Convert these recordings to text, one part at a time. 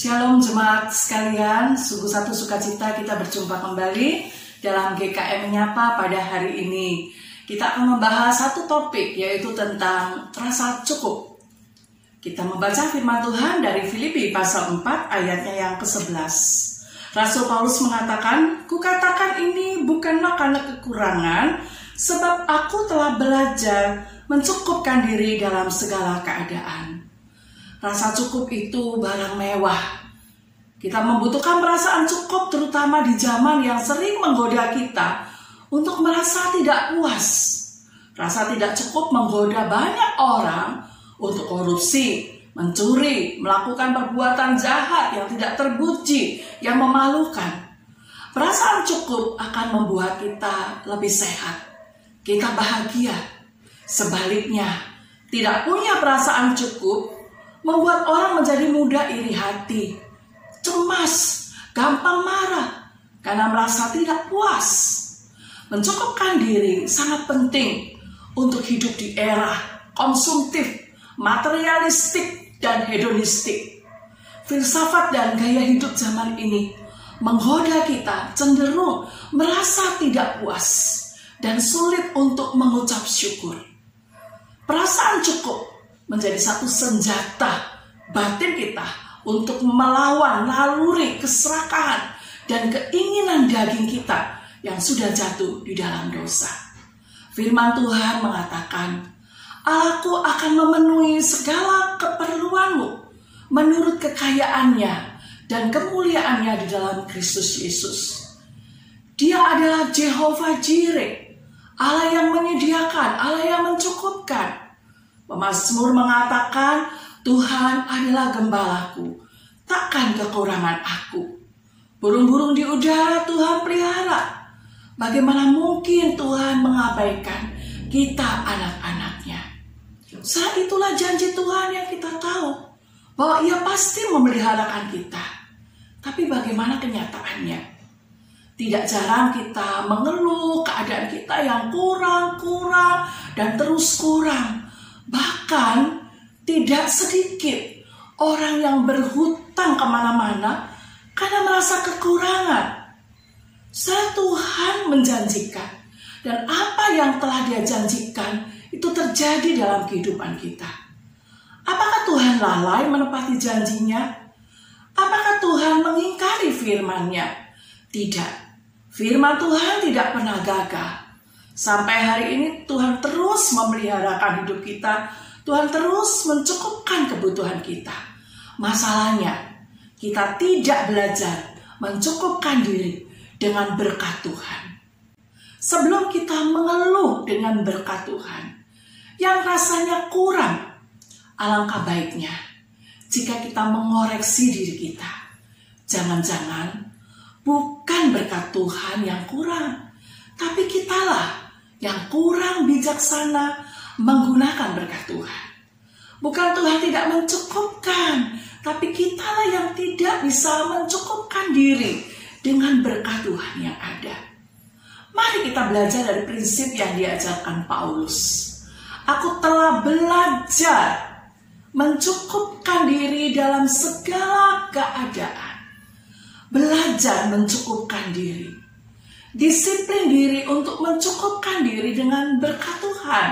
Shalom jemaat sekalian, sungguh satu sukacita kita berjumpa kembali dalam GKM Menyapa pada hari ini. Kita akan membahas satu topik yaitu tentang rasa cukup. Kita membaca firman Tuhan dari Filipi pasal 4 ayatnya yang ke-11. Rasul Paulus mengatakan, Kukatakan ini bukanlah karena kekurangan, sebab aku telah belajar mencukupkan diri dalam segala keadaan Rasa cukup itu barang mewah. Kita membutuhkan perasaan cukup terutama di zaman yang sering menggoda kita untuk merasa tidak puas. Rasa tidak cukup menggoda banyak orang untuk korupsi, mencuri, melakukan perbuatan jahat yang tidak terpuji, yang memalukan. Perasaan cukup akan membuat kita lebih sehat. Kita bahagia. Sebaliknya, tidak punya perasaan cukup membuat orang menjadi mudah iri hati, cemas, gampang marah karena merasa tidak puas. Mencukupkan diri sangat penting untuk hidup di era konsumtif, materialistik, dan hedonistik. Filsafat dan gaya hidup zaman ini menggoda kita cenderung merasa tidak puas dan sulit untuk mengucap syukur. Perasaan cukup menjadi satu senjata batin kita untuk melawan naluri keserakahan dan keinginan daging kita yang sudah jatuh di dalam dosa. Firman Tuhan mengatakan, Aku akan memenuhi segala keperluanmu menurut kekayaannya dan kemuliaannya di dalam Kristus Yesus. Dia adalah Jehovah Jireh, Allah yang menyediakan, Allah yang mencukupkan. Pemasmur mengatakan, Tuhan adalah gembalaku, takkan kekurangan aku. Burung-burung di udara Tuhan pelihara. Bagaimana mungkin Tuhan mengabaikan kita anak-anaknya? Saat itulah janji Tuhan yang kita tahu bahwa ia pasti memeliharakan kita. Tapi bagaimana kenyataannya? Tidak jarang kita mengeluh keadaan kita yang kurang-kurang dan terus kurang. Bahkan tidak sedikit orang yang berhutang ke mana-mana karena merasa kekurangan. Saya Tuhan menjanjikan dan apa yang telah dia janjikan itu terjadi dalam kehidupan kita. Apakah Tuhan lalai menepati janjinya? Apakah Tuhan mengingkari firman-Nya? Tidak. Firman Tuhan tidak pernah gagal. Sampai hari ini Tuhan terus memeliharakan hidup kita. Tuhan terus mencukupkan kebutuhan kita. Masalahnya, kita tidak belajar mencukupkan diri dengan berkat Tuhan. Sebelum kita mengeluh dengan berkat Tuhan, yang rasanya kurang, alangkah baiknya jika kita mengoreksi diri kita. Jangan-jangan bukan berkat Tuhan yang kurang, tapi kitalah yang kurang bijaksana menggunakan berkat Tuhan. Bukan Tuhan tidak mencukupkan, tapi kitalah yang tidak bisa mencukupkan diri dengan berkat Tuhan yang ada. Mari kita belajar dari prinsip yang diajarkan Paulus. Aku telah belajar mencukupkan diri dalam segala keadaan. Belajar mencukupkan diri disiplin diri untuk mencukupkan diri dengan berkat Tuhan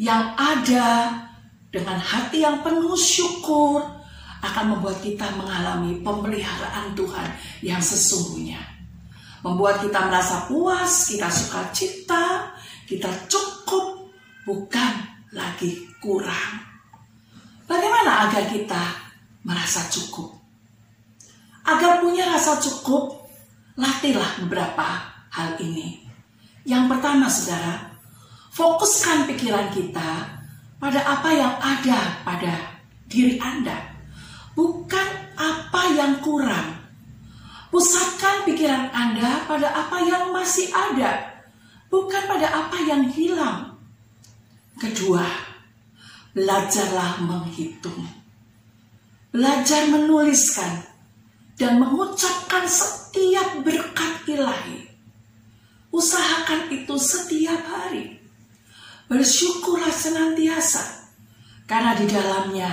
yang ada dengan hati yang penuh syukur akan membuat kita mengalami pemeliharaan Tuhan yang sesungguhnya. Membuat kita merasa puas, kita suka cita, kita cukup, bukan lagi kurang. Bagaimana agar kita merasa cukup? Agar punya rasa cukup, Latihlah beberapa hal ini. Yang pertama, saudara, fokuskan pikiran kita pada apa yang ada pada diri Anda, bukan apa yang kurang. Pusatkan pikiran Anda pada apa yang masih ada, bukan pada apa yang hilang. Kedua, belajarlah menghitung. Belajar menuliskan dan mengucapkan berkat ilahi. Usahakan itu setiap hari. Bersyukurlah senantiasa, karena di dalamnya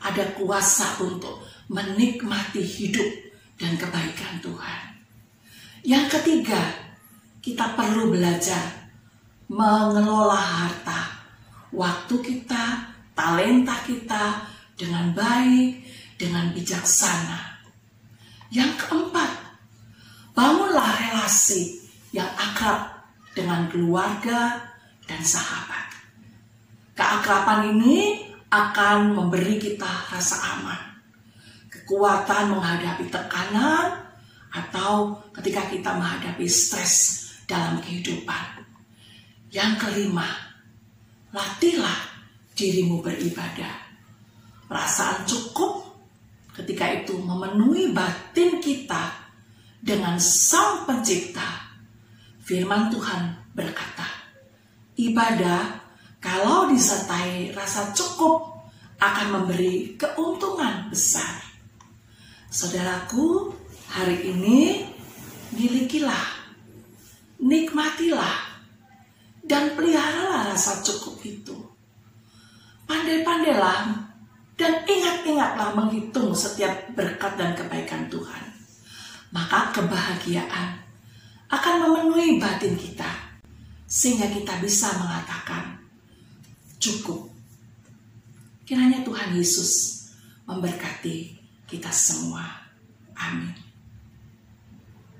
ada kuasa untuk menikmati hidup dan kebaikan Tuhan. Yang ketiga, kita perlu belajar mengelola harta, waktu kita, talenta kita dengan baik, dengan bijaksana. Yang keempat, relasi yang akrab dengan keluarga dan sahabat. Keakraban ini akan memberi kita rasa aman, kekuatan menghadapi tekanan, atau ketika kita menghadapi stres dalam kehidupan. Yang kelima, latihlah dirimu beribadah. Perasaan cukup ketika itu memenuhi batin kita dengan Sang Pencipta. Firman Tuhan berkata, ibadah kalau disertai rasa cukup akan memberi keuntungan besar. Saudaraku, hari ini milikilah, nikmatilah, dan peliharalah rasa cukup itu. Pandai-pandailah dan ingat-ingatlah menghitung setiap berkat dan kebaikan Tuhan. Maka kebahagiaan akan memenuhi batin kita sehingga kita bisa mengatakan cukup. Kiranya Tuhan Yesus memberkati kita semua. Amin.